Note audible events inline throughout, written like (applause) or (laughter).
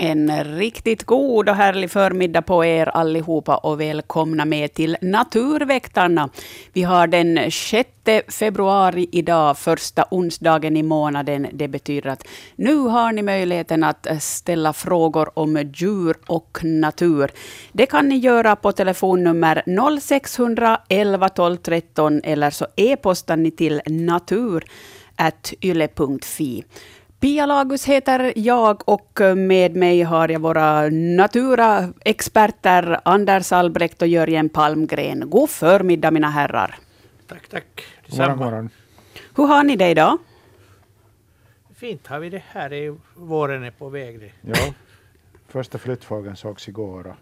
En riktigt god och härlig förmiddag på er allihopa och välkomna med till Naturväktarna. Vi har den 6 februari idag, första onsdagen i månaden. Det betyder att nu har ni möjligheten att ställa frågor om djur och natur. Det kan ni göra på telefonnummer 0611 12 13 eller så e-postar ni till natur.yle.fi. Pia Lagus heter jag och med mig har jag våra Natura-experter Anders Albrecht och Jörgen Palmgren. God förmiddag mina herrar. Tack, tack. Morgon, morgon. Hur har ni det idag? Fint har vi det här. Är våren är på väg. Det. Ja, första flyttfågeln sågs igår. Och,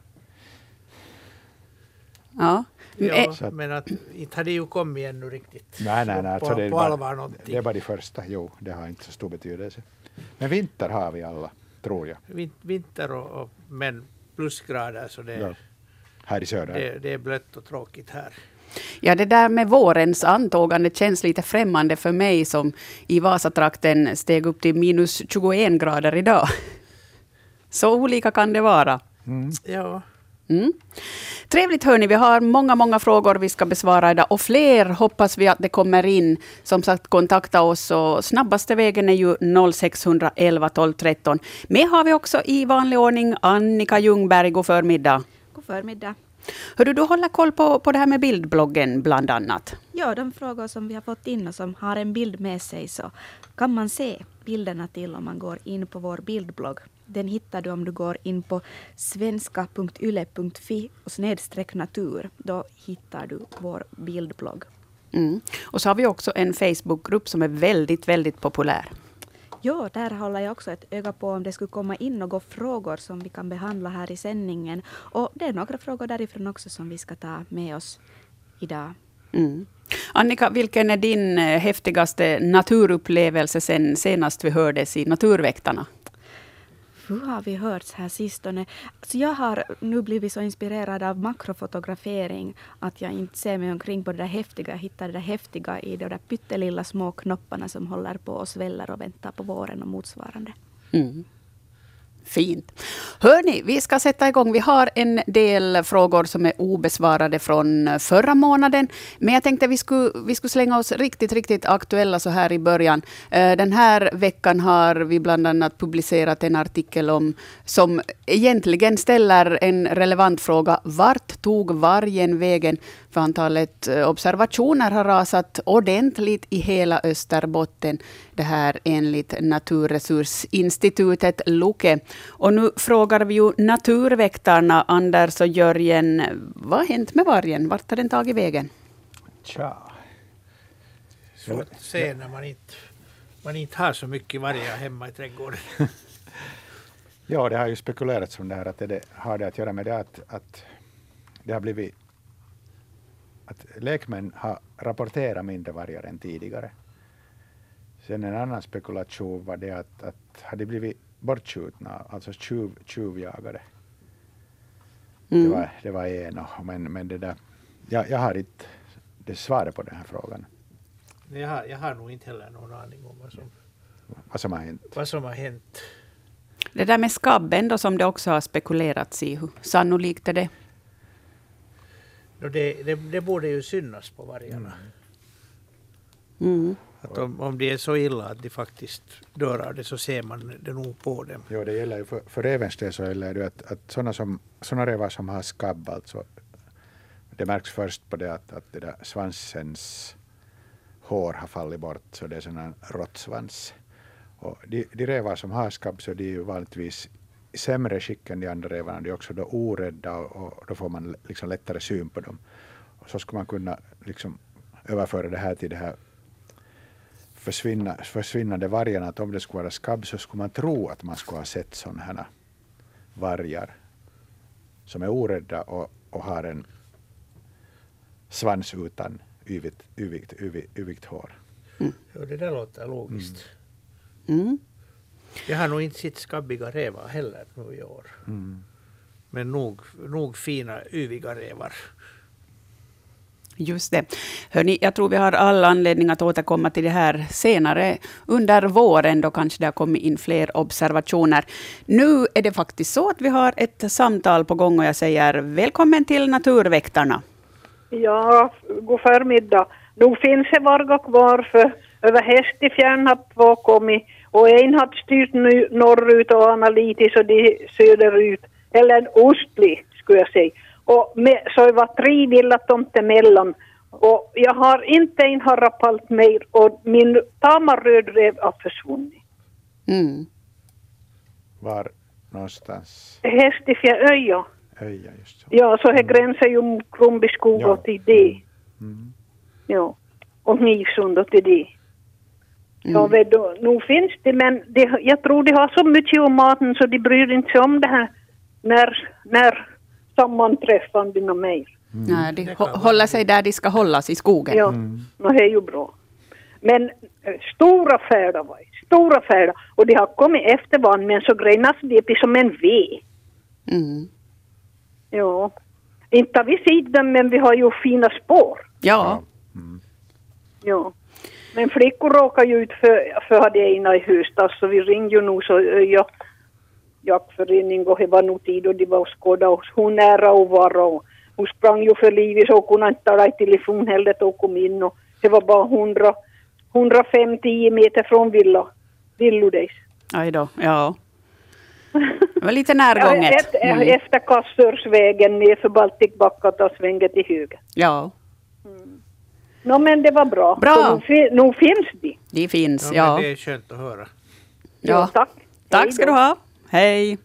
Ja. Ja, att- men att, inte har det ju kommit ännu riktigt. nej, nej, nej. på, alltså det, är på bara, allvar någonting. det är bara de första. Jo, det har inte så stor betydelse. Men vinter har vi alla, tror jag, Vin- Vinter och, och men plusgrader så det, Ja. här i söder. det, det är blött och tråkigt här. Ja, det där med vårens antågande känns lite främmande för mig som i Vasatrakten steg upp till minus 21 grader idag. (laughs) Så olika kan det vara. Mm. Ja, Mm. Trevligt hörni, vi har många, många frågor vi ska besvara idag och fler hoppas vi att det kommer in. Som sagt, kontakta oss och snabbaste vägen är ju 0611 12 13. Med har vi också i vanlig ordning Annika Ljungberg. God förmiddag. God förmiddag. Hörru, du håller koll på, på det här med bildbloggen bland annat. Ja, de frågor som vi har fått in och som har en bild med sig så kan man se bilderna till om man går in på vår bildblogg. Den hittar du om du går in på svenska.yle.fi och snedstreck natur. Då hittar du vår bildblogg. Mm. Och så har vi också en Facebookgrupp som är väldigt, väldigt populär. Ja, där håller jag också ett öga på om det skulle komma in några frågor som vi kan behandla här i sändningen. Och det är några frågor därifrån också som vi ska ta med oss idag. Mm. Annika, vilken är din eh, häftigaste naturupplevelse sen senast vi hördes i Naturväktarna? Hur har vi hörts här sistone? Alltså jag har nu blivit så inspirerad av makrofotografering att jag inte ser mig omkring på det där häftiga. Jag hittar det där häftiga i de där pyttelilla små knopparna som håller på och sväller och väntar på våren och motsvarande. Mm. Fint. Hörni, vi ska sätta igång. Vi har en del frågor som är obesvarade från förra månaden. Men jag tänkte vi skulle, vi skulle slänga oss riktigt, riktigt aktuella så här i början. Eh, den här veckan har vi bland annat publicerat en artikel om som egentligen ställer en relevant fråga. Vart tog vargen vägen? För antalet eh, observationer har rasat ordentligt i hela Österbotten. Det här enligt Naturresursinstitutet Luke. Och nu frågar vi ju naturväktarna Anders och Jörgen. Vad har hänt med vargen? Vart har den tagit vägen? Tja. svårt att se när man inte, man inte har så mycket vargar hemma i trädgården. (laughs) Ja, det har ju spekulerats om det här, att det, det har det att göra med det att, att det har blivit att lekmän har rapporterat mindre vargar än tidigare. Sen en annan spekulation var det att, att har de blivit bortskjutna, alltså tjuv, tjuvjagade. Det, Mm. var, det var en, och- men, men det där, jag, jag har inte det svaret på den här frågan, Jag har, jag har nog inte heller någon aning om vad som, vad som har hänt. vad som har hänt. Det där med skabben då, som det också har spekulerats i. Hur sannolikt är det? Det, det, det borde ju synas på vargarna. Mm. Att om, om det är så illa att de faktiskt dör av det så ser man det nog på dem. Jo, det gäller ju för, för revens del så gäller det att, att sådana, som, sådana revar som har skabb, alltså, det märks först på det att, att det där svansens hår har fallit bort, så det är sån här råttsvans. Och de, de revar som har skabb så de är ju vanligtvis sämre skick än de andra revarna. De är också då orädda och, och då får man liksom lättare syn på dem. Och så skulle man kunna liksom överföra det här till det här försvinna, försvinnande vargarna. Att om det skulle vara skabb så skulle man tro att man skulle ha sett sådana här vargar som är orädda och, och har en svans utan yvigt, yvigt, yvigt, yvigt hår. Ja, det där låter logiskt. Mm. Jag har nog inte sett skabbiga rävar heller nu i år. Mm. Men nog, nog fina yviga rävar. Just det. Hörni, jag tror vi har all anledning att återkomma till det här senare under våren, då kanske det har kommit in fler observationer. Nu är det faktiskt så att vi har ett samtal på gång och jag säger välkommen till Naturväktarna. Ja, god förmiddag. Nu finns det varga kvar för över Hästifjärn har två kommit och en har styrt nu norrut och Analitis och de söderut. Eller en ostlig skulle jag säga. Och med, så det var tre villatomter emellan. Och jag har inte en harapalt mer och min tama rödrev har försvunnit. Mm. Var någonstans? Hästifjärn, Öja. Öja, just så. Ja, så här gränsar ju Krumbiskog Ja. och till det. Mm. Ja. Och Knivsund och till det. Ja, Mm. vet du, nu finns det, men det, jag tror de har så mycket om maten så de bryr inte sig om det här när, när sammanträffande och mer. Nej, de det håller sig där de ska hållas, i skogen. Ja, och det är ju bra. Men eh, stora färda var det, stora färda. Och de har kommit efter varandra, men så grenas de upp som en V. Mm. Ja. Inte har vi sett dem, men vi har ju fina spår. Ja. Ja. Men flickor råkar ju ut för, för det ena i höstas så vi ringde ju nu så eh, ja, jaktförening och det var nog tid och de var och skådade och hon nära och var och hon sprang ju för livet så hon kunde inte tala i telefon heller då hon kom in och det var bara 100, 150 meter från villa, Villodejs. Aj då. Ja. Det var lite närgånget. Mm. efter Kassörsvägen ner för Baltikbacka och svänget till höger. Ja, Nå men det var bra. Bra. Nu, fi- nu finns de. de finns. Ja, Ja. det är skönt att höra. Ja. tack. Hej Tack ska då. du ha. Hej.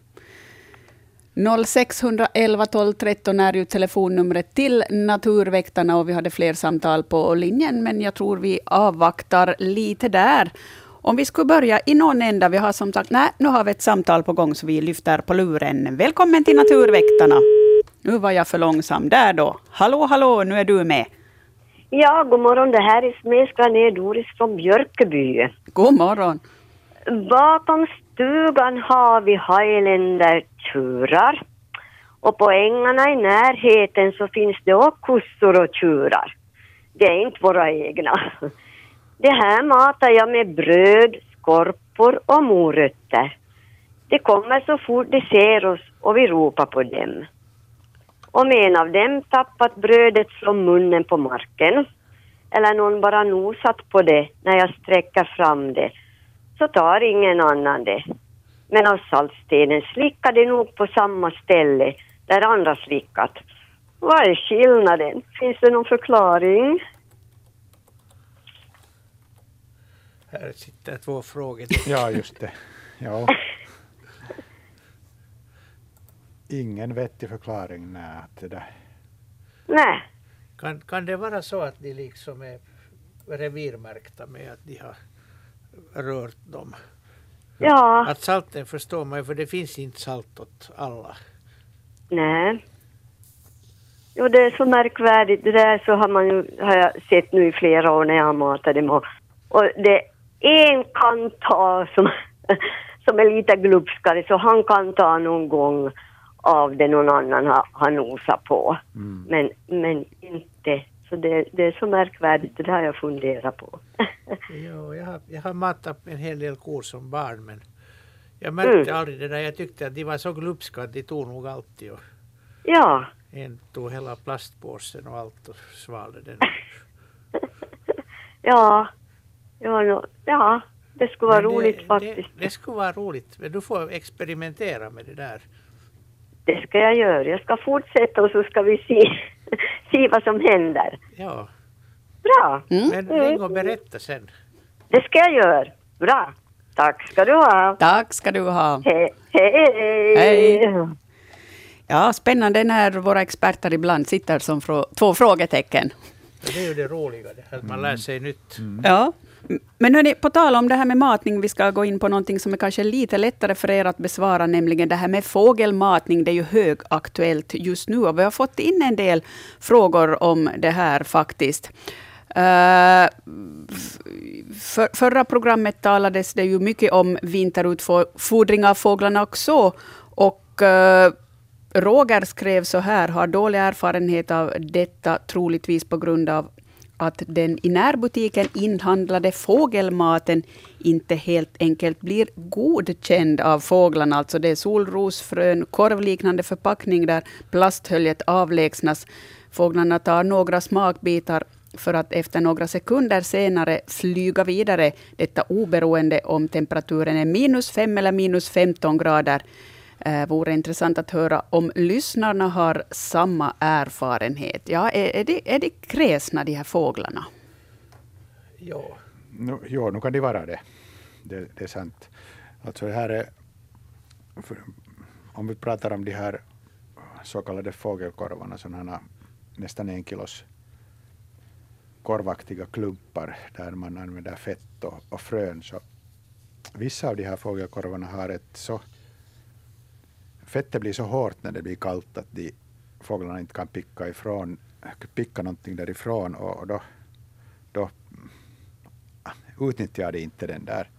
0611 12 13 är ju telefonnumret till Naturväktarna och vi hade fler samtal på linjen, men jag tror vi avvaktar lite där. Om vi skulle börja i någon ända, vi har som sagt, nej, nu har vi ett samtal på gång så vi lyfter på luren. Välkommen till Naturväktarna. Nu var jag för långsam. Där då. Hallå, hallå, nu är du med. Ja, god morgon. Det här är Smedskan är Doris från Björköby. God morgon. Bakom stugan har vi Highlander-tjurar. Och på ängarna i närheten så finns det också kossor och tjurar. Det är inte våra egna. Det här matar jag med bröd, skorpor och morötter. De kommer så fort de ser oss och vi ropar på dem. Om en av dem tappat brödet från munnen på marken eller någon bara nosat på det när jag sträcker fram det så tar ingen annan det. Men av saltstenen slickar de nog på samma ställe där andra slickat. Vad är skillnaden? Finns det någon förklaring? Här sitter två frågor. Ja, just det. Ja. (laughs) Ingen vettig förklaring. Nej, att det där. Nej, Kan, kan det vara så att de liksom är revirmärkta med att de har rört dem? ja, Att salten förstår man ju, för det finns inte salt åt alla. nej. Jo, det är så märkvärdigt. Det där så har, man ju, har jag sett nu i flera år när jag har matat dem. Och, och det en kan ta som, som är lite glupskare, så han kan ta någon gång av det någon annan har, har nosat på. Mm. Men, men inte. Så det, det är så märkvärdigt, det har jag funderat på. (laughs) Jo, jag, har, jag har matat en hel del kor som barn men jag märkte Mm. aldrig det där. Jag tyckte att de var så glupska att de tog nog alltid och ja, en tog hela plastpåsen och allt och svalde den. (laughs) ja, ja, no, ja, det skulle vara Men roligt det, faktiskt. Det, det skulle vara roligt, men du får experimentera med det där. Det ska jag göra. Jag ska fortsätta och så ska vi se, (laughs) se vad som händer. Ja, Bra, Mm. men ring och berätta sen. det ska jag göra. Bra. Tack ska du ha. Tack ska du ha. Hej. Hej. Hej. Ja, spännande när våra experter ibland sitter som frå två frågetecken. Det är ju det roliga, det här, att man lär sig nytt. Ja. Men hörni, på tal om det här med matning, vi ska gå in på någonting som är kanske lite lättare för er att besvara, nämligen det här med fågelmatning. Det är ju högaktuellt just nu och vi har fått in en del frågor om det här faktiskt. Uh, för, förra programmet talades det ju mycket om vinterutfodring av fåglarna också. Och uh, Roger skrev så här, har dålig erfarenhet av detta, troligtvis på grund av att den i närbutiken inhandlade fågelmaten inte helt enkelt blir godkänd av fåglarna. Alltså det är solrosfrön, korvliknande förpackning där plasthöljet avlägsnas. Fåglarna tar några smakbitar för att efter några sekunder senare flyga vidare. Detta oberoende om temperaturen är minus 5 eller minus 15 grader. Eh, vore intressant att höra om lyssnarna har samma erfarenhet. Ja, är, är, de, är de kräsna, de här fåglarna? Ja. Nu, jo, nu kan de vara det. det. Det är sant. Alltså det här är, för, om vi pratar om de här så kallade fågelkorvarna, sådana nästan en kilos korvaktiga klumpar där man använder fett och, och frön. Så vissa av de här fågelkorvarna har ett så fettet blir så hårt när det blir kallt att de fåglarna inte kan picka, ifrån, picka någonting därifrån och, då, då utnyttjar de inte den där.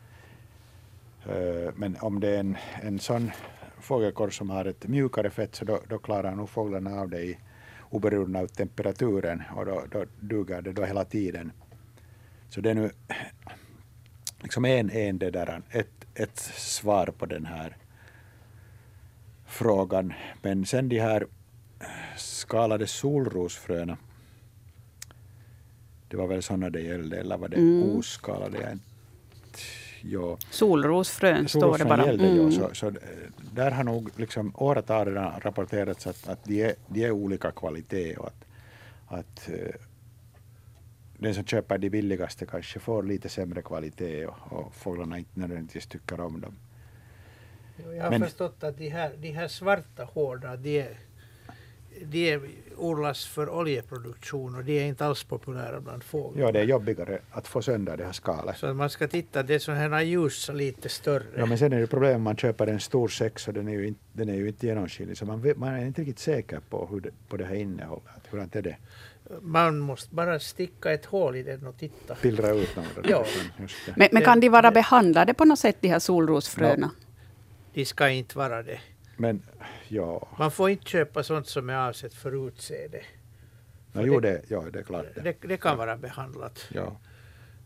Eh, men om det är en, en sån fågelkorv som har ett mjukare fett så då, då klarar nog fåglarna av det i, oberoende av temperaturen och då, då duger det då hela tiden. Så det är nu liksom en, en det där, ett, ett svar på den här frågan. Men sen de här skalade solrosfröna, det var väl sådana det gällde, eller var det mm. oskalade? Ja. Solrosfrön står det bara. Gällde, mm. ja, så, så, där har nog liksom åratal redan rapporterats att, att de, är, de är olika kvalitet och att, att uh, den som köper de billigaste kanske får lite sämre kvalitet och, och fåglarna inte nödvändigtvis tycker om dem. Jag har Men, förstått att de här, de här svarta hårda, de, de odlas för oljeproduktion och de är inte alls populära bland fåglar. Ja, det är jobbigare att få sönder det här skalet. Så man ska titta, det är sådana här ljus lite större. Ja, men sen är det problemet om man köper en stor säck så den är ju inte, den är ju inte genomskinlig så man, man är inte riktigt säker på, hur det, på det här innehållet. Hur är det? Man måste bara sticka ett hål i den och titta. Pillra ut något. ja. Men, men, kan de vara behandlade på något sätt, de här solrosfröna? No. De ska inte vara det. Men, ja. Man får inte köpa sånt som är avsett för utseende. No, jo, det, ja, det är klart. Det, det, det kan ja. vara behandlat. Ja.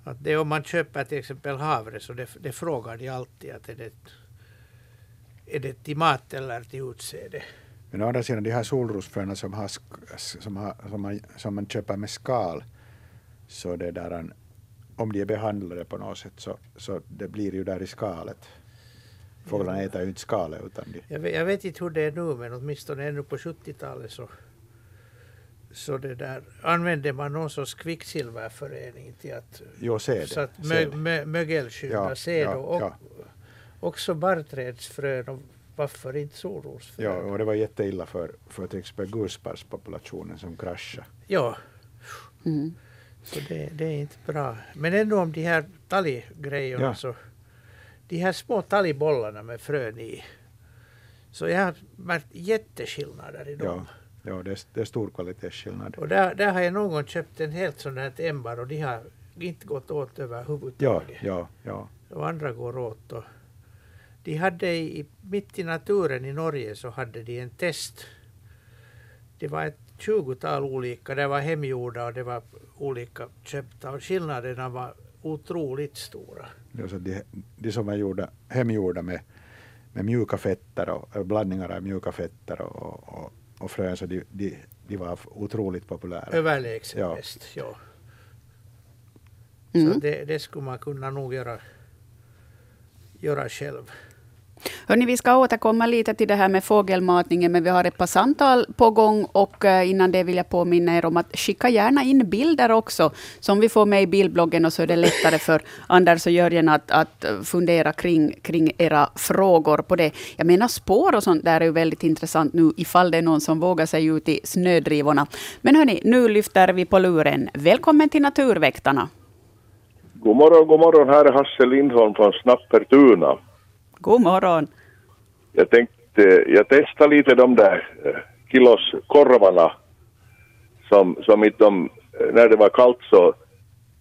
Att det, om man köper till exempel havre så det, det frågar de alltid att är det, är det till mat eller till utseende. Men å andra sidan de här solrosfröna som, har, som, har, som, man, som man köper med skal så det där, om de är behandlade på något sätt så, så det blir ju där i skalet. Fåglarna äter ju inte skalet utan de... Jag vet, jag vet inte hur det är nu men åtminstone ännu på 70-talet så, så det där, använde man någon sorts kvicksilverförening till att, jo, det, så att mö, mö, mögelskydda ja, säd ja, och, ja. också barrträdsfrön och varför inte solrosfrön. Ja, och det var jätteilla för, för till exempel gulsparvspopulationen som kraschade. Ja. Mm. Så det, det, är inte bra. Men ändå om de här talggrejerna ja. så de här små talgbollarna med frön i. Så jag har märkt jätteskillnader i dem. Ja, ja det, är, det är stor kvalitetsskillnad. Och där, där har jag någon gång köpt en helt sån här ämbar och de har inte gått åt överhuvudtaget. Ja, ja, ja. Och andra går åt. Och de hade i, mitt i naturen i Norge så hade de en test. Det var ett tjugotal olika, det var hemgjorda och det var olika köpta och skillnaderna var otroligt stora. Alltså de, de som är gjorda, hemgjorda med, med mjuka fetter och blandningar av mjuka fetter och, och, och frön, så de, de, de var otroligt populära. Överlägset ja. bäst, ja. Mm. Så det, det skulle man kunna nog göra, göra själv. Hörni, vi ska återkomma lite till det här med fågelmatningen, men vi har ett par samtal på gång. Och eh, innan det vill jag påminna er om att skicka gärna in bilder också, som vi får med i bildbloggen, och så är det lättare för Anders och Jörgen att, att fundera kring, kring era frågor på det. Jag menar spår och sånt där är ju väldigt intressant nu, ifall det är någon som vågar sig ut i snödrivorna. Men hörni, nu lyfter vi på luren. Välkommen till Naturväktarna. God morgon, god morgon. Här är Hasse Lindholm från Snappertuna. God morgon. Jag tänkte, jag testade lite de där eh, kilos korvarna som, som inte de, eh, när det var kallt så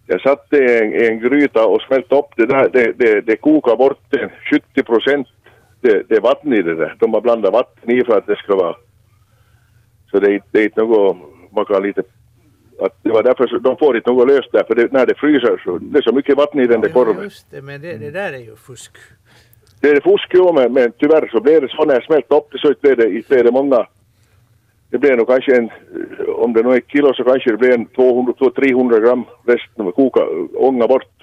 jag satte i en, en gryta och smälte upp det där, det, det, det kokar bort 70 procent det, det vatten i det där. De har blandat vatten i för att det ska vara Så det är, det är inte något, man kan lite, att det var därför de får inte något löst där, för det, när det fryser så, det är så mycket vatten i den där Ja, korven. just det, men det, det där är ju fusk. Det är fusk jo, men, men tyvärr så blev det så när jag smälte upp det så blev det, inte blev det många. Det blev nog kanske en, om det nu är kilo så kanske det blev en 200-300 gram resten koka, ånga bort.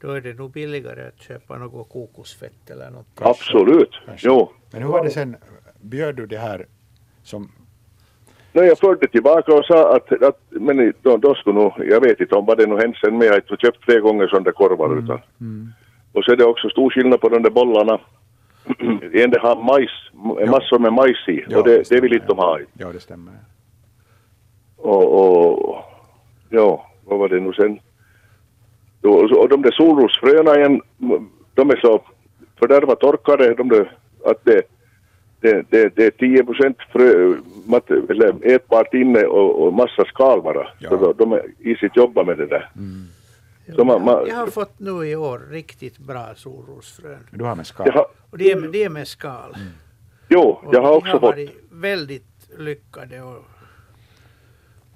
Då är det nog billigare att köpa något kokosfett eller något. Absolut, Kanske. jo. Men hur var det sen, bjöd du det här som, No, jag förde tillbaka och sa att, att men då, då skulle nog, jag vet inte om vad det nu hänt sen, men jag har inte köpt fler gånger sådana korvar utan. Och så är det också stor skillnad på de där bollarna. en det har majs, massor med majs i Ja, och det, det stämmer, vill inte de ha. Ja, det stämmer. Och, och ja, vad var det nu sen? Och, och de där solrosfröna igen, de är så fördärvat torkade, de där, att det, det, det, det är 10 procent frö, mat, eller ätbart inne och, och massa skal bara. Ja. Så de, de är i sitt jobba med det där. Så man, man, Jag har fått nu i år riktigt bra solrosfrön. Du har med skal. har, Och det är, det är med skal. jo, Och jag har också har fått, varit väldigt lyckade och,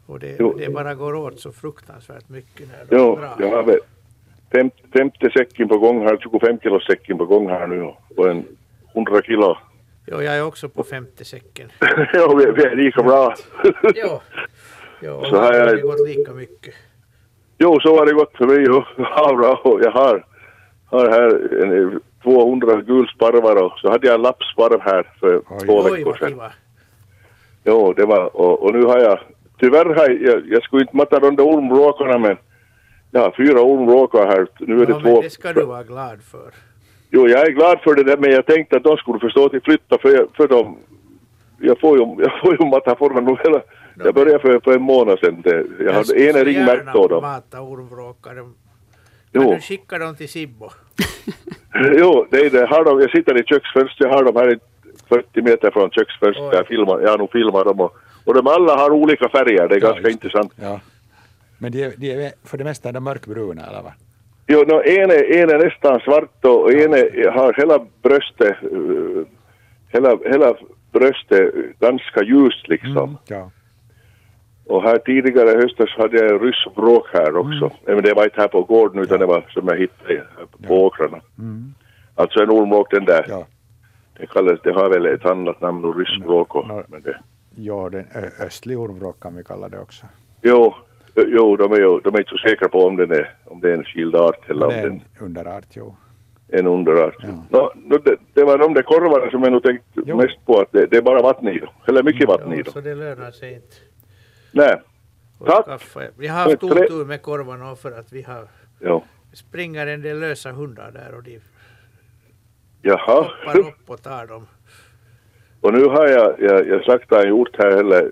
och det, Jo. det bara går åt så fruktansvärt mycket när de är jo, bra. jag har fem, femte säcken på gång här, 25 kilo säcken på gång här nu och en 100 kilo. Jo, jag är också på femte säcken. (laughs) ja, vi, vi är lika bra. Jo, jo Så det har jag- det gått lika mycket. Jo, så har det gått för mig. och- (laughs) Ja, bra. Och Jag har, har här en, 200 gulsparvar och så hade jag en lappsparv här för Oj. två Oj, veckor sedan. kiva. Jo, det var, och, och nu har jag, tyvärr har jag, jag, jag skulle inte matta de där ormvråkarna men jag har fyra ormvråkar här. Nu är det Ja, två. men det ska du vara glad för. Jo, jag är glad för det där men jag tänkte att de skulle förstå till flytta för, jag, för dem. Jag får ju, jag får ju matta för dem hela, jag började för, för en månad sedan. Det, jag hade skulle ena ringmärkt då. då. mata ormvråkar. Kan Jo. du skicka dem till Sibbo? (laughs) Jo, det är det. Har de, jag sitter i köksfönstret, jag har dem här i 40 meter från köksfönstret. Jag, filmar, jag har nog filmat dem och, och de alla har olika färger, det är Ja, ganska just intressant. Ja. Men de är, de är för det mesta är de mörkbruna eller vad? Jo, no, en, är, en är nästan svart och en är, har hela bröstet, uh, hela, hela bröstet ganska ljust liksom. Ja. Och här tidigare i höstas hade jag en ryssvråk här också. Men det var inte här på gården utan det var som jag hittade på Ja. åkrarna. Mm. Alltså en ormvråk den där. Ja. Det, kallas, det har väl ett annat namn, och ryssvråk och, Ja. men det. Ja, den ö- östlig ormvråk kan vi kalla det också. Jo, jo de, är ju, de är inte så säkra på om, den är, om det är en skild art eller om det är en underart, jo. en underart. Ja. Nå, nå, det, det var de där korvarna som jag nog tänkt Jo. mest på, att det, det är bara vatten i dem. Eller mycket vatten i Ja, dem. så det lönar sig inte. Nej, Tack. Vi har haft otur med korvarna för att vi har jo. springer en del lösa hundar där och de Jaha. hoppar upp och tar dem. Och nu har jag, jag, jag sagt en hjort här heller,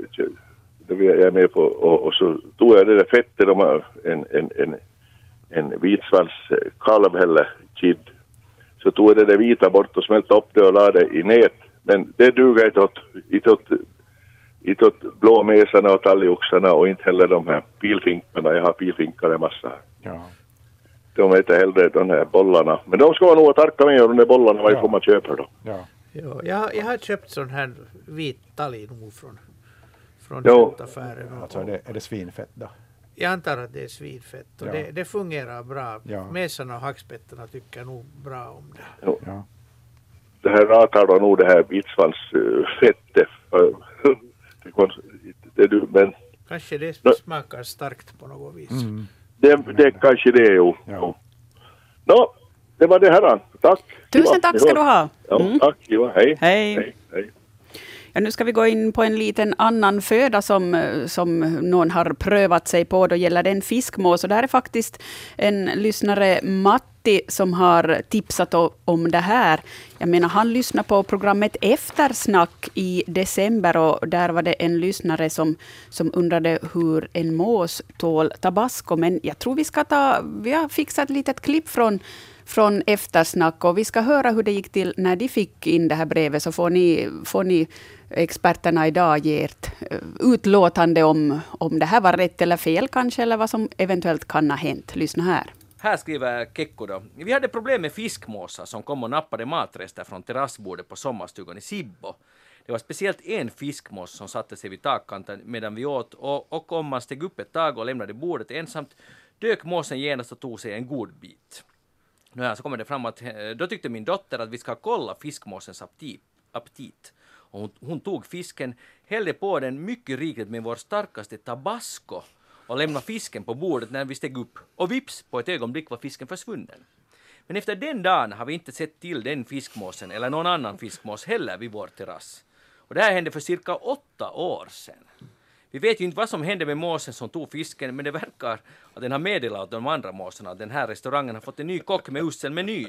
jag är med på, och, och så tog jag det där fettet, de har en, en, en, en vitsvans eh, kalv eller kid. Så tog jag det där vita bort och smälte upp det och la det i nät. Men det duger inte åt, inte åt, inte åt blåmesarna och talgoxarna och inte heller de här pilfinkarna. Jag har pilfinkar en massa. Ja. De äter hellre de här bollarna. Men de ska man nog tarka med de där bollarna varje Ja. man köper dem. Ja. Ja, jag, jag har köpt sån här vit talg nog från, från Jo. köttaffären. och- Alltså är det, är det svinfett då? Jag antar att det är svinfett och Ja. det, det fungerar bra. Ja. Mesarna och hackspettarna tycker nog bra om det. Ja. det här ratar då nog det här vitsvansfettet. Det, du- men Kanske det smakar starkt på något vis. Mm. det, det kanske det är ju. Ja. Nå, det var det här. Tack. Tusen tack ska du ha. Ja, Mm. tack. Ja, hej. Hej. hej, hej. Ja, nu ska vi gå in på en liten annan föda som, som någon har prövat sig på. Då gäller det en fiskmås. Och det här är faktiskt en lyssnare, Matti, som har tipsat om det här. Jag menar, han lyssnade på programmet Eftersnack i december och där var det en lyssnare som, som undrade hur en mås tål tabasco. Men jag tror vi ska ta... Vi har fixat ett litet klipp från från eftersnack och vi ska höra hur det gick till när de fick in det här brevet så får ni, får ni experterna idag ge ert eh, utlåtande om, om det här var rätt eller fel kanske eller vad som eventuellt kan ha hänt. Lyssna här. Här skriver Kekko då. Vi hade problem med fiskmåsar som kom och nappade matrester från terrassbordet på sommarstugan i Sibbo. Det var speciellt en fiskmås som satte sig vid takkanten medan vi åt och, och om man steg upp ett tag och lämnade bordet ensamt dök måsen genast och tog sig en god bit. Nåja, så kommer det fram att eh, då tyckte min dotter att vi ska kolla fiskmåsens aptit. aptit. Och hon, hon tog fisken, hällde på den mycket rikligt med vår starkaste tabasco och lämnade fisken på bordet när vi steg upp. Och vips, på ett ögonblick var fisken försvunnen. Men efter den dagen har vi inte sett till den fiskmåsen eller någon annan fiskmås heller vid vår terrass. Och det här hände för cirka åtta år sedan. Vi vet ju inte vad som hände med måsen som tog fisken, men det verkar att den har meddelat de andra måsarna att den här restaurangen har fått en ny kock med usel meny.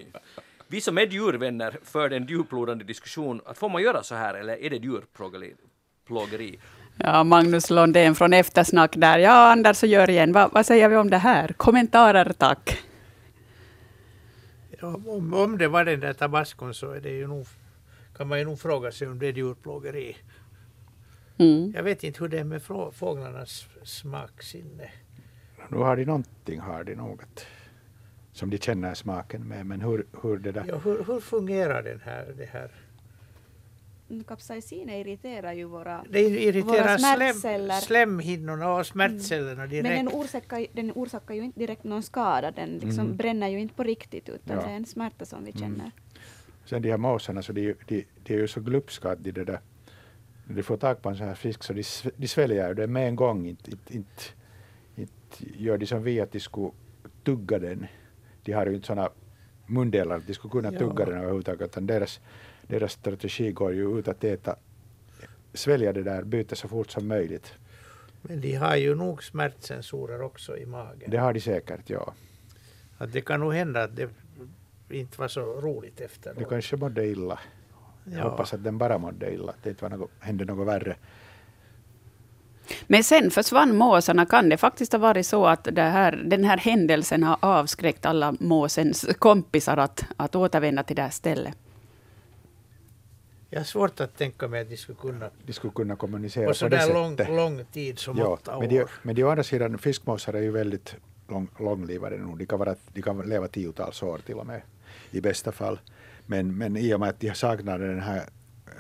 Vi som är djurvänner för en djuplodande diskussion, att får man göra så här eller är det djurplågeri? Ja, Magnus Londén från Eftersnack där. Ja, Anders och Jörgen, vad, vad säger vi om det här? Kommentarer tack. Ja, om, om det var den där tabascon så är det ju nog, kan man ju nog fråga sig om det är djurplågeri. Mm. Jag vet inte hur det är med fåglarnas smaksinne. Nu har de någonting, har de något som de känner smaken med. Men hur, hur det där... Ja, hur, hur fungerar den här, det här? Mm, kapsaicin irriterar ju våra, det irriterar våra smärtceller. Slem, slemhinnorna och smärtcellerna direkt. Men den orsakar, den orsakar ju inte direkt någon skada. Den liksom mm. bränner ju inte på riktigt utan ja. det är en smärta som vi mm. känner. Mm. Sen de här måsarna, så de, de, de är ju så glupska att de, det där, när de får tag på en sån här fisk så de, de sväljer den med en gång. Inte, inte, inte, inte gör de som vi att de skulle tugga den. De har ju inte sådana mundelar att de skulle kunna tugga den överhuvudtaget. Utan deras, deras strategi går ju ut att äta, svälja det där bytet så fort som möjligt. Men de har ju nog smärtsensorer också i magen. Det har de säkert, ja. Att det kan nog hända att det inte var så roligt efteråt. Du kanske mådde illa. Jag ja. hoppas att den bara mådde illa, att det inte var något, hände något värre. Men sen försvann måsarna. Kan det faktiskt ha varit så att det här, den här händelsen har avskräckt alla måsens kompisar att, att återvända till det här stället? Jag har svårt att tänka mig att de skulle kunna, de skulle kunna kommunicera på, så på det lång, sättet. lång tid som ja, åtta år. Men, de, men de å andra sidan, fiskmåsar är ju väldigt lång, långlivade nu. De kan, vara, de kan leva tiotals år till och med i bästa fall. Men, men i och med att de saknar den här äh,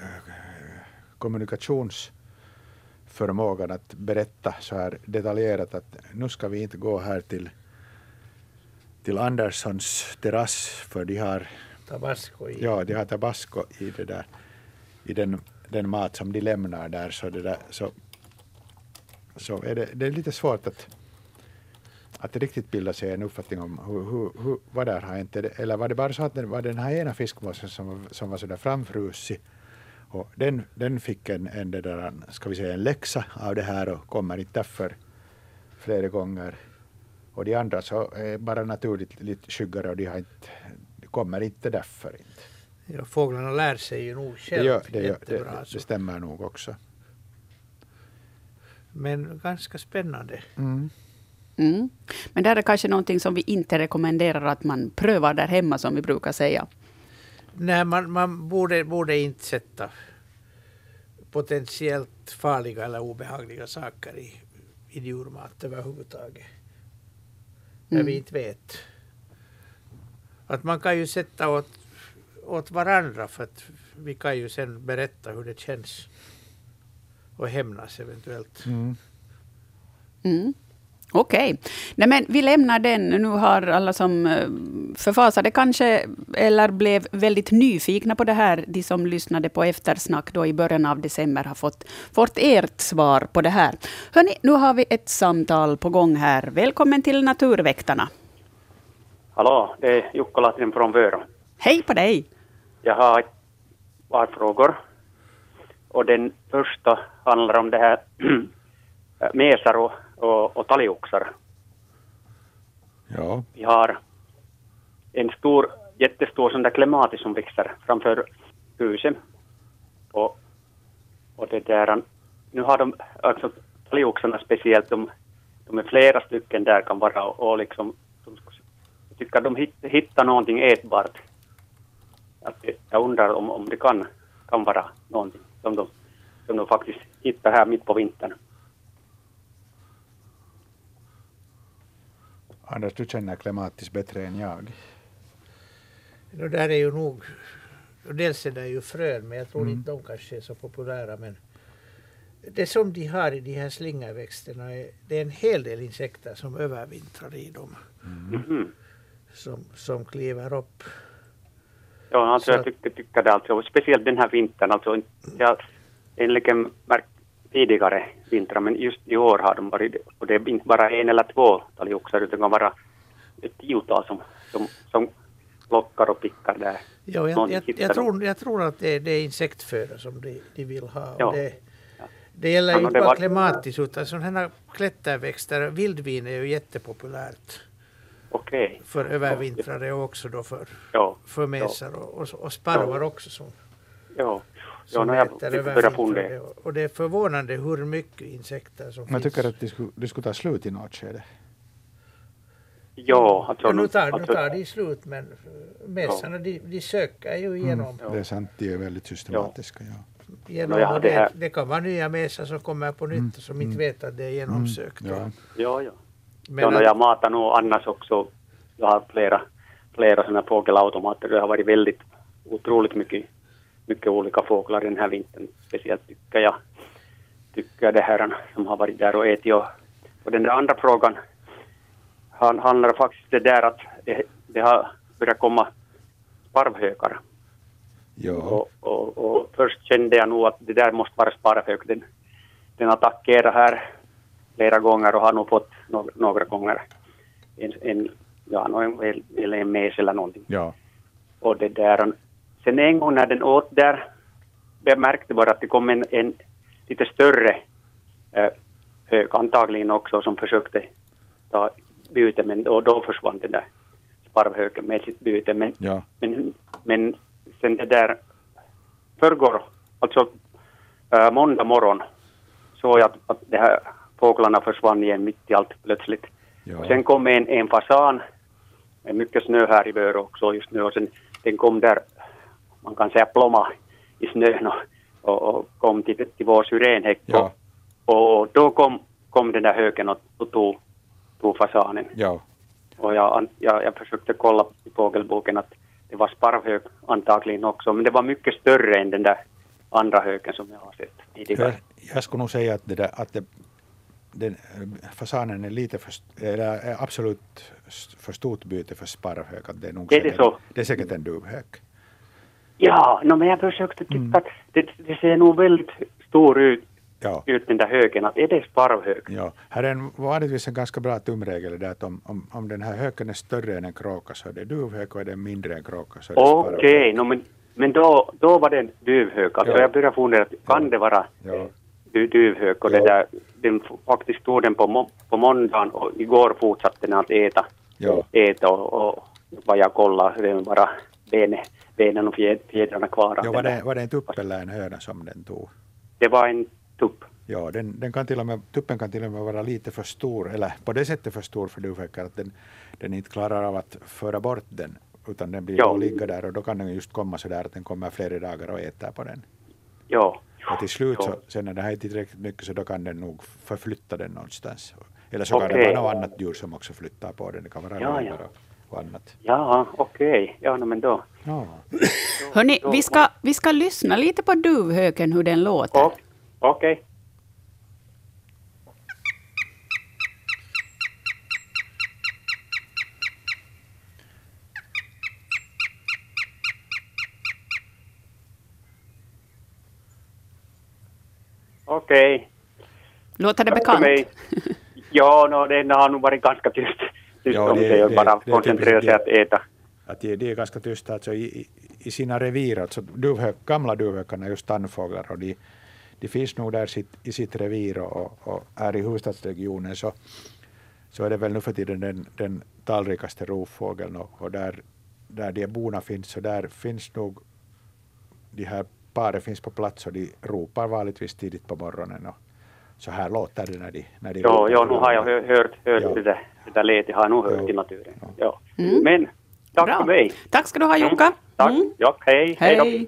kommunikationsförmågan att berätta så här detaljerat att nu ska vi inte gå här till, till Anderssons terrass för de har tabasco i. Ja, de har tabasco i det där i den, den mat som de lämnar där så, det där, så, så är det, det är lite svårt att att riktigt bilda sig en uppfattning om hur, hur, hur, vad där har hänt. Eller var det bara så att det var den här ena fiskmåsen som, som var sådär framfrusig och den, den fick en, en, där, ska vi säga, en läxa av det här och kommer inte därför flera gånger. Och de andra så är bara naturligt lite skyggare och de, har inte, de kommer inte därför. Inte. Ja, fåglarna lär sig ju nog själv det, gör, det, gör, det, det, stämmer nog också. Men ganska spännande. Mm. Mm. Men det är kanske någonting som vi inte rekommenderar att man prövar där hemma, som vi brukar säga. Nej, man, man borde, borde inte sätta potentiellt farliga eller obehagliga saker i, i djurmat överhuvudtaget. När mm. vi inte vet. Att man kan ju sätta åt, åt varandra för att vi kan ju sen berätta hur det känns och hämnas eventuellt. Mm. Mm. Okej. Okay. men vi lämnar den. Nu har alla som eh, förfasade kanske, eller blev väldigt nyfikna på det här, de som lyssnade på eftersnack då i början av december, har fått, fått ert svar på det här. Hörni, nu har vi ett samtal på gång här. Välkommen till Naturväktarna. Hallå, det är Jukka Latin från Vörå. Hej på dig. Jag har ett par frågor. Och den första handlar om det här (clears throat) mesar och och, och talgoxar. Ja. Vi har en stor, jättestor sån där klematis som växer framför huset. Och, och det där, nu har de, alltså talgoxarna speciellt, de, de är flera stycken där kan vara och, och liksom, de, jag tycker de hitt, hittar någonting ätbart. Att jag undrar om, om det kan, kan vara någonting som de, som de faktiskt hittar här mitt på vintern. Anders, du känner klimatis bättre än jag. Det där är ju nog Och dels är det ju frön, men jag tror Mm. inte de kanske är så populära. Men det som de har i de här slingerväxterna, är, det är en hel del insekter som övervintrar i dem. Mhm. (laughs) Som, som kliver upp. Ja, alltså Så jag tycker, tycker det alltså, speciellt den här vintern, alltså jag har enligen märkt tidigare vintrar, men just i år har de varit, och det är inte bara en eller två talgoxar, utan det kan vara ett tiotal som, som, som lockar och pickar där. Ja, jag, jag, jag, tror, jag tror att det är, det är insektföda som de, de vill ha. Ja. Det, det gäller Ja, inte bara var- klimatiskt utan sådana här klätterväxter. Vildvin är ju jättepopulärt Okej, för övervintrare och också då för, ja, för mesar och, och, och sparvar också som, ja. Ja, som no, jag. Och- det är förvånande hur mycket insekter som Jag finns. tycker att det skulle, det skulle ta slut i något skede. Ja, alltså, Ja, nu, tar, nu alltså, tar de slut men eh, mesarna de, de söker ju igenom. Ja. Det är sant, de är väldigt systematiska. Ja. igenom Ja, det det, här- det kan vara nya mesar som kommer på nytt och som inte vet att det är genomsökt. Ja. ja, ja. Men ja, att- jag matar nog annars också. Jag har flera, flera sådana fågelautomater. Det har varit väldigt otroligt mycket, mycket olika fåglar den här vintern. Speciellt tycker jag, tycker det här som har varit där och ätit. Och, och den där andra frågan han, handlar faktiskt det där att det, det har börjat komma sparvhökar. Ja. Och, och, och först kände jag nog att det där måste vara sparvhök. Den, den attackerar här flera gånger och har nog fått några, några gånger en, en, ja, nå en, en mes eller någonting. ja. Och det där, sen en gång när den åt där, jag märkte bara att det kom en, en lite större eh, hök antagligen också som försökte ta byte men då, då försvann den där sparvhöken med sitt byte. Men, ja. men, men sen det där förrgår, alltså äh, måndag morgon, såg jag att, att de här fåglarna försvann igen mitt i allt plötsligt. ja. Och sen kom en, en fasan, med mycket snö här i Vörå också just nu, och sen den kom där, man kan säga plomma i snön och, och, och kom till, till vår syrenhäck. Ja. Och, och då kom, kom den där höken och, och tog, tog fasanen. ja. Och jag, jag, jag försökte kolla i fågelboken att det var sparvhök antagligen också, men det var mycket större än den där andra höken som jag har sett tidigare. Jag, jag skulle nog säga att, det där, att det, den, fasanen är lite för, eller absolut för stort byte för sparvhök. Att det är, nog Är det så? Det är säkert en duvhök. Ja, no, men jag försökte tycka Mm. att det, det ser nog väldigt stor ut, Ja. ut den där höken, att är det sparvhök? Ja, här är en, vanligtvis en ganska bra tumregel det att om, om, om den här höken är större än en kråka så är det duvhök och är den mindre än kråka så är det Okej, sparvhök. no, men, men då, då var det en duvhök. Alltså Ja. jag började fundera, kan Ja. det vara Ja. du, duvhök? Och Ja. det där, den faktiskt tog den på, må, på måndagen och igår fortsatte den att äta. Ja. äta och, och det var bara benen, benen och fjä- fjädrarna kvar. Ja, var, det, var det en tupp eller en höna som den tog? det var en tupp. Ja, den, den kan till och med, tuppen kan till och med vara lite för stor, eller på det sättet för stor för duvhökar att den, den inte klarar av att föra bort den, utan den blir Ja. ligga där och då kan den just komma så där att den kommer flera dagar och äter på den. Ja. Och till slut, Ja. så, sen när det här är tillräckligt mycket så då kan den nog förflytta den någonstans. Eller så kan det vara något annat djur som också flyttar på den, det kan vara Ja, ja. och, och annat. Ja, okej. Ja, no, men då. Ja. Hörni, vi ska, vi ska lyssna lite på duvhöken, hur den låter. Okej. Okej. Låter det bekant? Ja, no, den har nog varit ganska tyst. Tyst Ja, om det- det, och det- bara det koncentrera sig att äta. Att de, de är ganska tysta alltså i, i, sina revir. Alltså duvhök, gamla duvhökarna är just tandfåglar och de, de finns nog där sitt, i sitt revir och, och, här i huvudstadsregionen så, så är det väl nu för tiden den, den talrikaste rovfågeln och, och där, där de bona finns så där finns nog de här paret finns på plats och de ropar vanligtvis tidigt på morgonen och så här låter det när de, när de Ja, ja, nu har jag hört, hört Ja. det där, det där har jag nog hört Ja. i naturen. Ja. Ja. Mm. Men, tack Bra. för mig. Tack ska du ha Jukka. Tack. Mm. Ja, hej. Hej. Hej.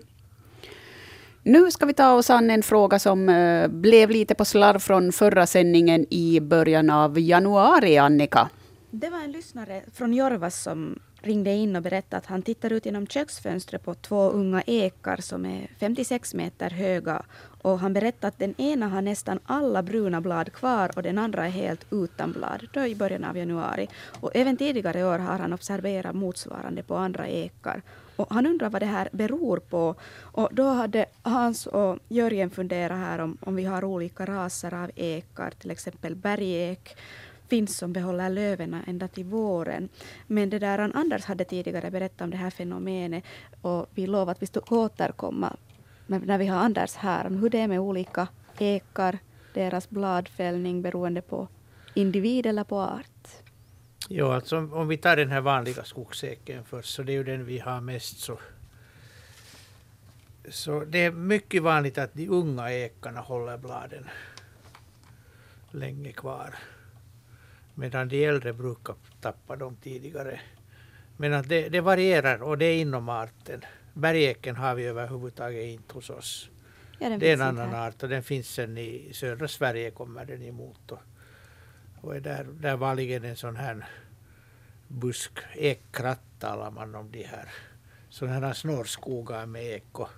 Nu ska vi ta oss an en fråga som eh, blev lite på slarv från förra sändningen i början av januari, Annika. Det var en lyssnare från Jorvas som ringde in och berättade att han tittar ut genom köksfönstret på två unga ekar som är 56 meter höga. Och han berättade att den ena har nästan alla bruna blad kvar och den andra är helt utan blad, då i början av januari. Och även tidigare år har han observerat motsvarande på andra ekar. Och han undrar vad det här beror på. Och då hade Hans och Jörgen funderat här om, om vi har olika raser av ekar, till exempel bergek finns som behåller löven ända till våren. Men det där Anders hade tidigare berättat om det här fenomenet och vi lovade att vi skulle återkomma när vi har Anders här om hur det är med olika ekar, deras bladfällning beroende på individ eller på art. Ja, alltså om vi tar den här vanliga skogseken först, så det är ju den vi har mest så så det är mycket vanligt att de unga ekarna håller bladen länge kvar. Medan de äldre brukar tappa dem tidigare. Men att det, det varierar och det är inom arten. Bergeken har vi överhuvudtaget inte hos oss. Ja, det är en annan här. art och den finns sen i södra Sverige kommer den emot. Och, och är där, där vanligen en sån här busk, ekkratt talar man om de här. Sådana här snårskogar med ek. Och,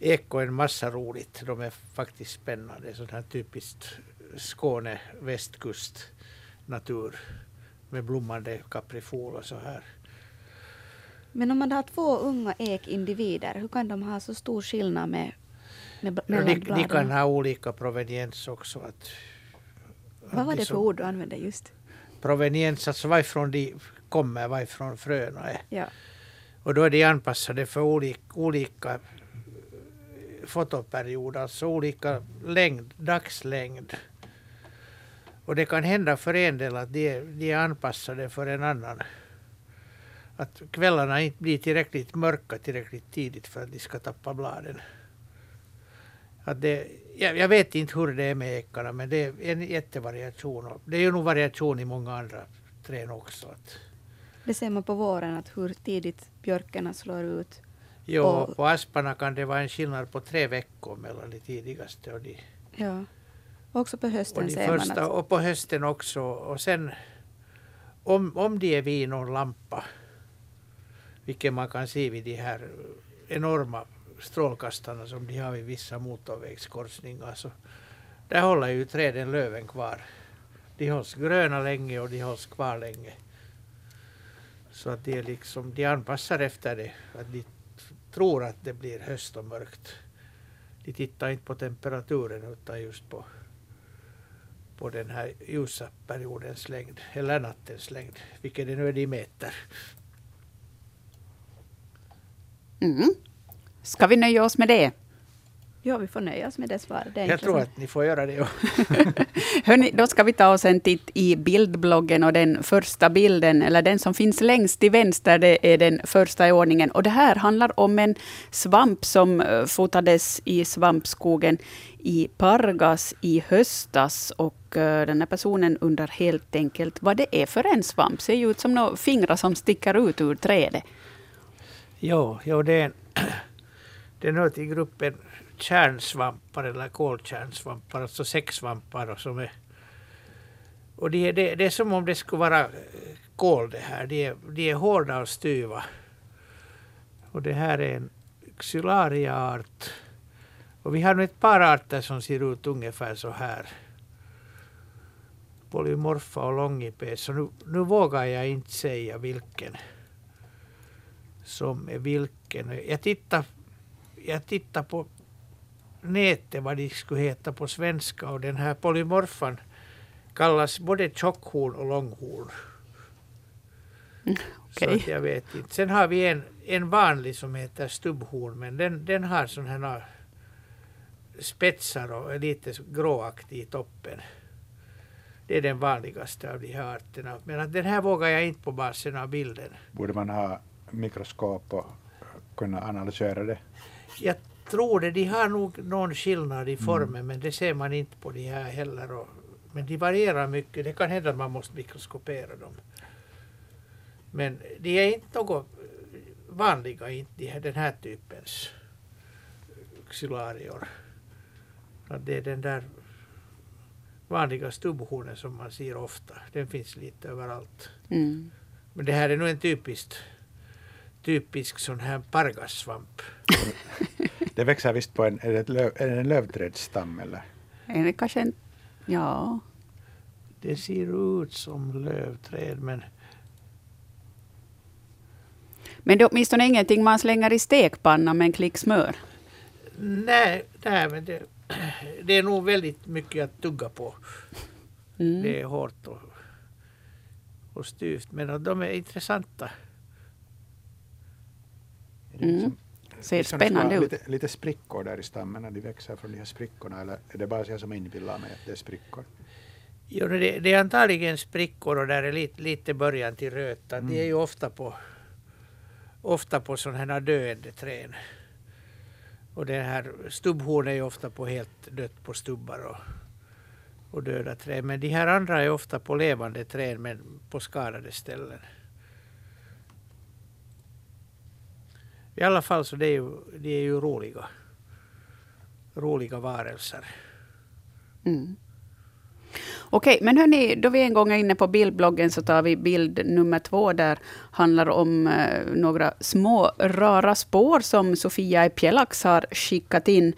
ek och en massa roligt. De är faktiskt spännande. Sånt här typiskt Skåne västkust natur med blommande kaprifol och så här. Men om man har två unga ekindivider, hur kan de ha så stor skillnad med, med mellan de, de kan ha olika proveniens också. Att, Vad var det för ord du använde just? Proveniens, alltså varifrån de kommer, varifrån fröna är. Ja. Och då är de anpassade för olika, olika fotoperioder, alltså olika längd, dagslängd. Och det kan hända för en del att de, de är anpassade för en annan. Att kvällarna inte blir tillräckligt mörka tillräckligt tidigt för att de ska tappa bladen. Att det, jag, jag vet inte hur det är med ekarna men det är en jättevariation. Det är ju nog variation i många andra träd också. Att det ser man på våren, att hur tidigt björkarna slår ut. Jo, och, på asparna kan det vara en skillnad på tre veckor mellan de tidigaste och de ja. Också på hösten och ser första, man att... Och på hösten också. Och sen om, om de är vid någon lampa, vilket man kan se vid de här enorma strålkastarna som de har vid vissa motorvägskorsningar, så där håller ju träden löven kvar. De hålls gröna länge och de hålls kvar länge. Så att de, är liksom, de anpassar efter det. Att de tror att det blir höst och mörkt. De tittar inte på temperaturen utan just på på den här ljusa periodens längd, eller nattens längd, vilket det nu är de mäter. Mm. Ska vi nöja oss med det? Ja, vi får nöja oss med det svaret. Det jag tror att ni får göra det. (laughs) Hörrni, då ska vi ta oss en titt i bildbloggen och den första bilden, eller den som finns längst till vänster, det är den första i ordningen. Och det här handlar om en svamp som eh, fotades i svampskogen i Pargas i höstas. Och eh, den här personen undrar helt enkelt vad det är för en svamp. Ser ju ut som några fingrar som sticker ut ur trädet. Jo, jo det, är (clears throat) det hör till gruppen kärnsvampar eller kolkärnsvampar, alltså säcksvampar. Som är, och det är, det, det är som om det skulle vara eh, kol det här. De är, de är hårda och styva. Och det här är en xylaria-art. Och vi har nu ett par arter som ser ut ungefär så här. Polymorfa och longipes. Så nu, nu vågar jag inte säga vilken som är vilken. Jag tittar, jag tittar på nätet vad de skulle heta på svenska och den här polymorfan kallas både tjockhorn och långhorn. Mm, okay. Så jag vet inte. Sen har vi en, en vanlig som heter stubbhorn men den, den har sådana här spetsar och är lite gråaktig i toppen. Det är den vanligaste av de här arterna. Men den här vågar jag inte på basen av bilden. Borde man ha mikroskop och kunna analysera det? Jag tror det. De har nog någon skillnad i formen mm. men det ser man inte på de här heller. Och, men de varierar mycket. Det kan hända att man måste mikroskopera dem. Men de är inte något vanliga, inte de här, den här typens xylarior. det är den där vanliga stubbhornen som man ser ofta. Den finns lite överallt. Mm. Men det här är nog en typiskt typisk sån här pargassvamp. (laughs) Det växer visst på en, är det, löv, är det en lövträdsstam eller? Är det kanske en... Ja. Det ser ut som lövträd men Men det är åtminstone ingenting man slänger i stekpannan med en klick smör. nej, nej men det, det är nog väldigt mycket att tugga på. Mm. Det är hårt och, och styvt men de är intressanta. Mm. Ser liksom spännande vara ut. Lite, lite sprickor där i stammen när de växer från de här sprickorna eller är det bara jag som inbillar mig att det är sprickor? Jo, det, det är antagligen sprickor och där är lite, lite början till röta. Mm. Det är ju ofta på, ofta på sådana här döende träd. Och det här stubbhorn är ju ofta på helt dött på stubbar och, och döda träd. Men de här andra är ofta på levande träd men på skadade ställen. I alla fall så det är ju, de är ju roliga. Roliga varelser. Mm. Okej, men hörni, då vi en gång är inne på bildbloggen så tar vi bild nummer två där handlar om eh, några små rara spår som Sofia Pjelax har skickat in.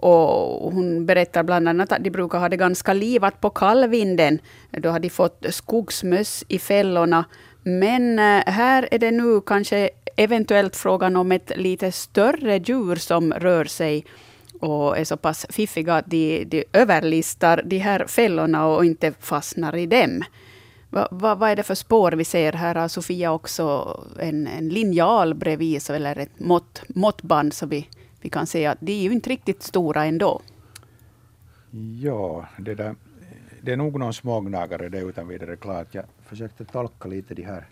Och hon berättar bland annat att de brukar ha det ganska livat på kallvinden. Då har de fått skogsmöss i fällorna. Men eh, här är det nu kanske eventuellt frågan om ett lite större djur som rör sig och är så pass fiffiga att de, de överlistar de här fällorna och inte fastnar i dem. Va, va, vad är det för spår vi ser? Här har Sofia också en, en linjal bredvid, så, eller ett mått, måttband, så vi, vi kan se att de är ju inte riktigt stora ändå. Ja, det, där, det är nog någon smågnagare det är utan vidare klart. Jag försökte tolka lite de här,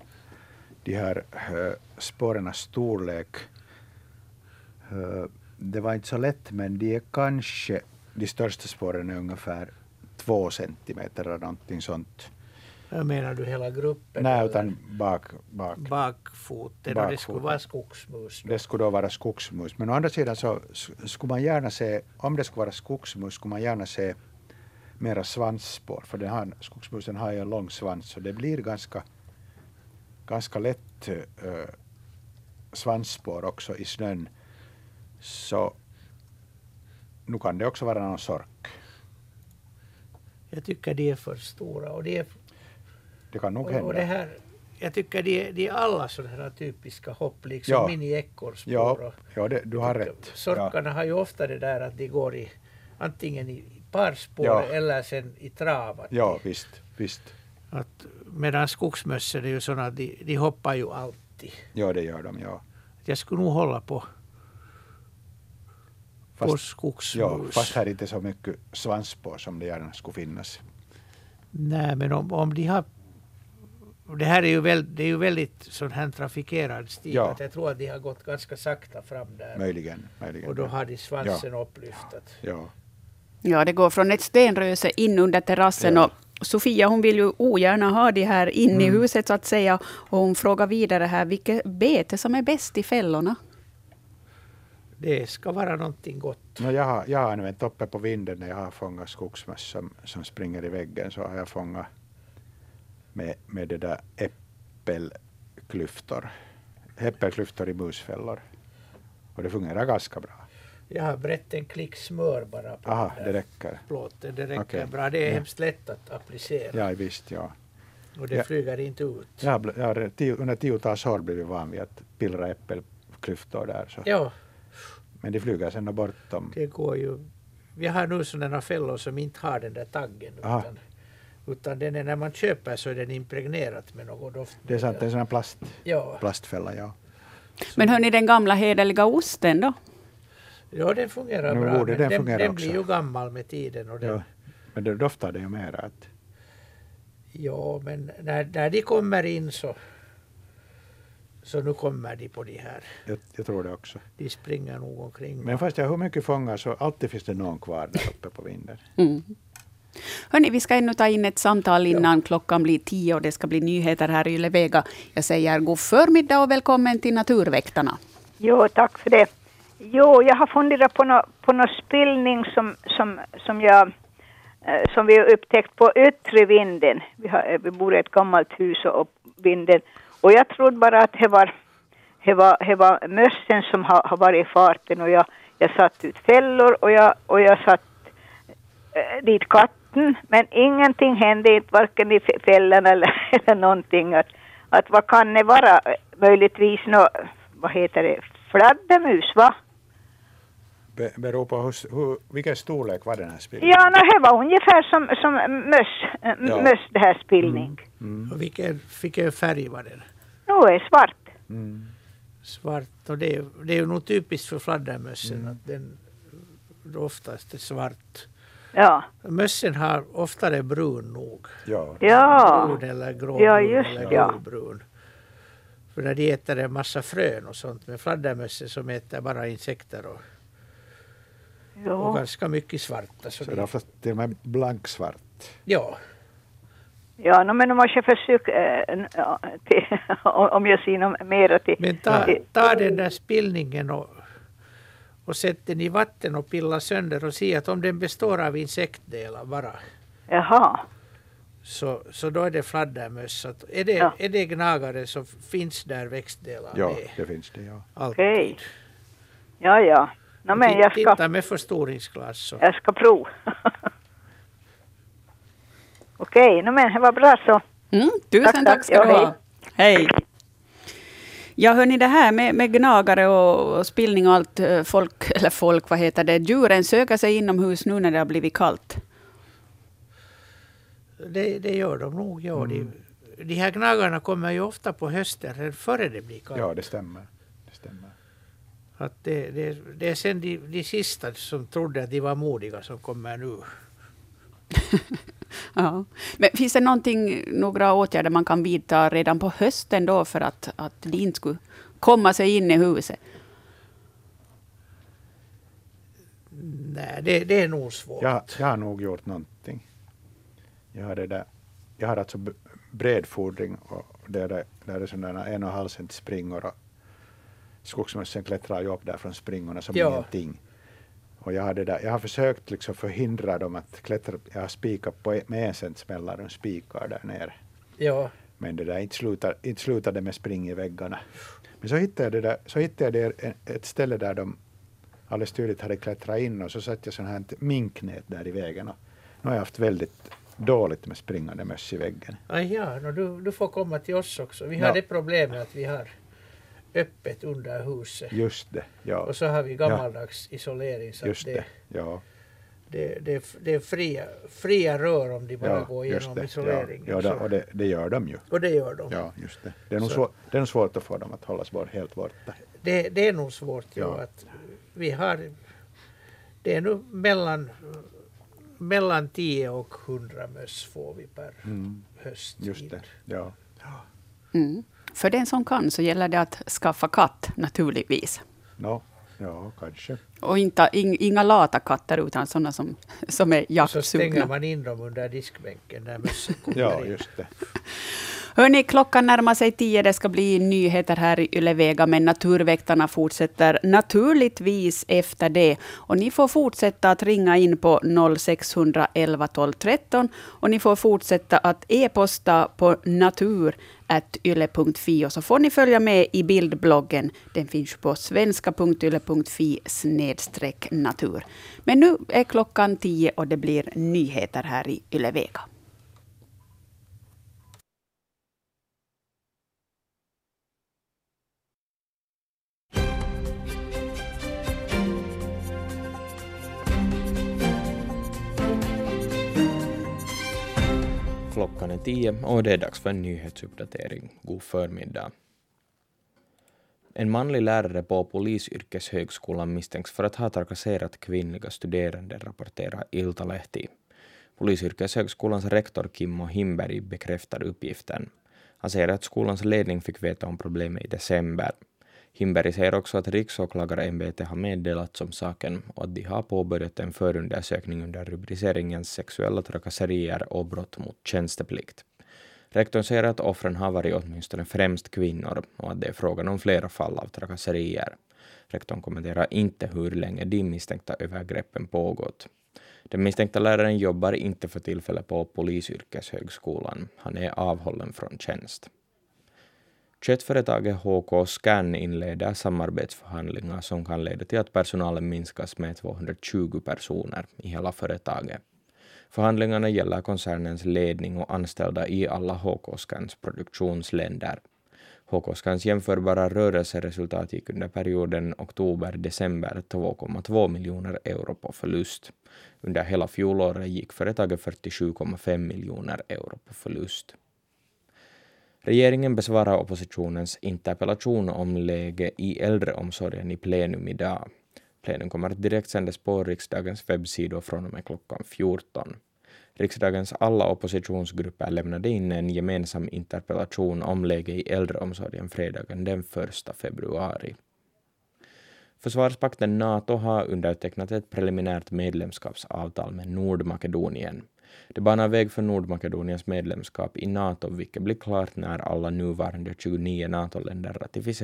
de här uh, spårens storlek. Eh, det var inte så lätt, men de är kanske, de största spåren är ungefär två centimeter eller någonting sånt. Menar du hela gruppen? Nej, utan bak, bak. Bakfoten och det Bakfoten. skulle vara skogsmus. då. Det skulle då vara skogsmus. Men å andra sidan så skulle man gärna se, om det skulle vara skogsmus, skulle man gärna se mera svansspår. För den har, skogsmusen har ju en lång svans så det blir ganska, ganska lätt uh, svansspår också i snön. Så nu kan det också vara någon sork. Jag tycker de är för stora. Och, det är, Det kan nog och, och det hända. här, jag tycker de är, de är alla sådana här typiska hopp, liksom Ja. mini-ekorrspår. Ja, ja det, du har rätt. Sorkarna har ju ofta det där att de går i antingen i parspår Ja. eller sen i trav. Ja, visst, visst. Att, medan skogsmössen är ju sådana att de, de hoppar ju alltid. Ja, det gör de. Ja. Jag skulle nog hålla på, på Fast, skogsmus. ja, fast här är inte så mycket svansspår som det gärna skulle finnas. Nej, men om, om de har... Det här är ju, väl, det är ju väldigt sån här trafikerad stig. Ja. Att jag tror att de har gått ganska sakta fram där. Möjligen. möjligen. Och då har de svansen upplyftad. ja. Ja, det går från ett stenröse in under terrassen. Ja. Och Sofia hon vill ju ogärna ha de här in i Mm. huset så att säga. Och hon frågar vidare här, vilket bete som är bäst i fällorna? Det ska vara någonting gott. No, jag, har, jag har använt uppe på vinden när jag har fångat skogsmöss som, som springer i väggen så har jag fångat med, med det där äppelklyftor. Äppelklyftor i musfällor. Och det fungerar ganska bra. Jag har brett en klick smör bara på Aha, den det räcker. plåten. Det räcker Okej. bra. Det är Ja. hemskt lätt att applicera. Ja, visst, ja. Och det Ja. flyger inte ut. Jag har, jag har tio, under tiotals år blivit van vid att pillra äppelklyftor där. Så. Ja, Men de flyger sen bort dem. det går ju. Vi har nu sådana fällor som inte har den där taggen. Aha. Utan, utan den är, när man köper så är den impregnerat med något doft. Det är sant, det är en sån här plast, Ja, plastfälla, ja. Men hörni, den gamla hederliga osten då? Ja, den fungerar Nu bra. borde den den, fungera den också. blir ju gammal med tiden. Och den, ja. Men det doftar det ju mera. Att, Ja, men när, när de kommer in så, så nu kommer de på de här. jag, jag tror det också. De springer nog omkring. Men fast jag hur mycket fångar så alltid finns det någon kvar där uppe på vinden. (laughs) Mm. Hörni, vi ska ännu ta in ett samtal innan klockan blir tio och det ska bli nyheter här i Yle-Vega. Jag säger god förmiddag och välkommen till Naturväktarna. Jo, tack för det. Jo, jag har funderat på någon på nå spillning som, som, som, jag, eh, som vi har upptäckt på yttre vinden. Vi, har, eh, vi bor i ett gammalt hus och och vinden. Och jag trodde bara att det var, det var, det var mössen som har, har varit i farten och jag, jag satt ut fällor och jag, och jag satt eh, dit katten men ingenting hände inte varken i fällorna fällan eller, (laughs) eller någonting. Att, att vad kan det vara? Eh, möjligtvis något, vad heter det, fladdermus va? Be, beror på hur, hur, vilken storlek var den här spelningen? Ja, no, det var ungefär som, som möss, äh, Ja. möss det här spillning. Och vilken, vilken färg var den? Nu är svart. Mm. Svart. Och det, är- det är ju nog typiskt för fladdermössen att den oftast är svart. Ja. Mössen har oftare brun nog. Ja. Ja. Brun eller grå Ja, just eller ja. gulbrun. För när de äter en massa frön och sånt. Men fladdermössen som äter bara insekter och, och Ja. ganska mycket svarta. Så Så de, det är oftast till och med blanksvart. ja, Ja, no, men måste jag äh, ja, till, (laughs) om jag ser något mera till... men ta, ta den där spillningen och, och sätt den i vatten och pilla sönder och se att om den består av insektdelar bara Jaha. så, så då är det fladdermöss. Så Är det, Ja. är det gnagare så finns där växtdelar Ja, med. det finns det. Ja. Alltid. Okej. Ja, ja. No, men jag ska, Titta med förstoringsglas. Så. jag ska prova. (laughs) Okej, no, men det var bra så. Mm, tusen Tack, tack, tack. ska Ja, du ha. Hej. Ja, hörni, det här med, med gnagare och, och spillning och allt, eh, folk, (laughs) eller folk, vad heter det, djuren söker sig inomhus nu när det har blivit kallt. Det, det gör de nog. Ja. Mm. De, de här gnagarna kommer ju ofta på hösten, före det blir kallt. ja, det stämmer. Det stämmer. Att det, det, det är sen de, de sista som trodde att de var modiga som kommer nu. (laughs) Ja. Men finns det någonting, några åtgärder man kan vidta redan på hösten då för att, att de inte skulle komma sig in i huset? Nej, det, det är nog svårt. Jag, jag har nog gjort någonting. Jag har, det där, jag har alltså bredfodring och där är, där är sådana en och en halv cent springor och skogsmössen klättrar ju upp där från springorna som Ja. ingenting. Och jag har, det där, jag har försökt liksom förhindra dem att klättra. Jag har spikat på, med en cents mellanrum spikar där nere. Ja, Men det där inte slutade, inte slutade med spring i väggarna. Men så hittade jag, det där, så hittade jag ett ställe där de alldeles tydligt hade klättrat in och så satte jag sån här minknät där i vägen. Och nu har jag haft väldigt dåligt med springande möss i väggen. ah, ja no, du, du får komma till oss också. Vi har Ja. det problemet att vi har öppet under huset. Just det, ja. Och så har vi gammaldags isolering. Så Just det, det, ja. det, det, det är fria, fria rör om de bara ja går igenom det, ja, isoleringen. ja, Så- det, och det, det gör de ju. och det gör de. Ja, just det. Det är nog, svår, det är nog svårt att få dem att hållas bort, helt borta. Det, det är nog svårt. Ja. Ja. Att vi har, det är nu mellan, mellan 10 och 100 möss får vi per Mm, höst. just det, ja. Mm. För den som kan så gäller det att skaffa katt naturligtvis. No, ja, kanske. Och inte, ing, inga lata katter utan sådana som, som är Och så stänger jaktsugna. man in dem under diskbänken när (laughs) kommer Ja, in. just det. Hörni, klockan närmar sig tio. Det ska bli nyheter här i Ylevega, men Naturväktarna fortsätter naturligtvis efter det. Och ni får fortsätta att ringa in på 0611 12 13 och ni får fortsätta att e-posta på yle.fi och så får ni följa med i bildbloggen. Den finns på svenska.yle.fi snedstreck natur. Men nu är klockan tio och det blir nyheter här i Yle Vega. Klockan är tio och det är dags för en nyhetsuppdatering. God förmiddag. En manlig lärare på Polisyrkeshögskolan misstänks för att ha trakasserat kvinnliga studerande, rapporterar Iltalehti. Polisyrkeshögskolans rektor Kimmo Himberg bekräftar uppgiften. Han säger att skolans ledning fick veta om problemet i december. Himberg säger också att riksåklagarämbetet har meddelats om saken och att de har påbörjat en förundersökning under rubriceringen sexuella trakasserier och brott mot tjänsteplikt. Rektorn säger att offren har varit åtminstone främst kvinnor och att det är frågan om flera fall av trakasserier. Rektorn kommenterar inte hur länge de misstänkta övergreppen pågått. Den misstänkta läraren jobbar inte för tillfället på Polisyrkeshögskolan. Han är avhållen från tjänst. Köttföretaget HK Scan inleder samarbetsförhandlingar som kan leda till att personalen minskas med 220 personer i hela företaget. Förhandlingarna gäller koncernens ledning och anställda i alla HK Scans produktionsländer. HK Scans jämförbara rörelseresultat gick under perioden oktober-december 2,2 miljoner euro på förlust. Under hela fjolåret gick företaget 47,5 miljoner euro på förlust. Regeringen besvarar oppositionens interpellation om läge i äldreomsorgen i plenum idag. Plenum kommer att direktsändas på riksdagens webbsidor från och med klockan 14. Riksdagens alla oppositionsgrupper lämnade in en gemensam interpellation om läge i äldreomsorgen fredagen den 1 februari. Försvarspakten NATO har undertecknat ett preliminärt medlemskapsavtal med Nordmakedonien. Det banar väg för Nordmakedoniens medlemskap i NATO, vilket blir klart när alla nuvarande 29 NATO-länder ratificerar.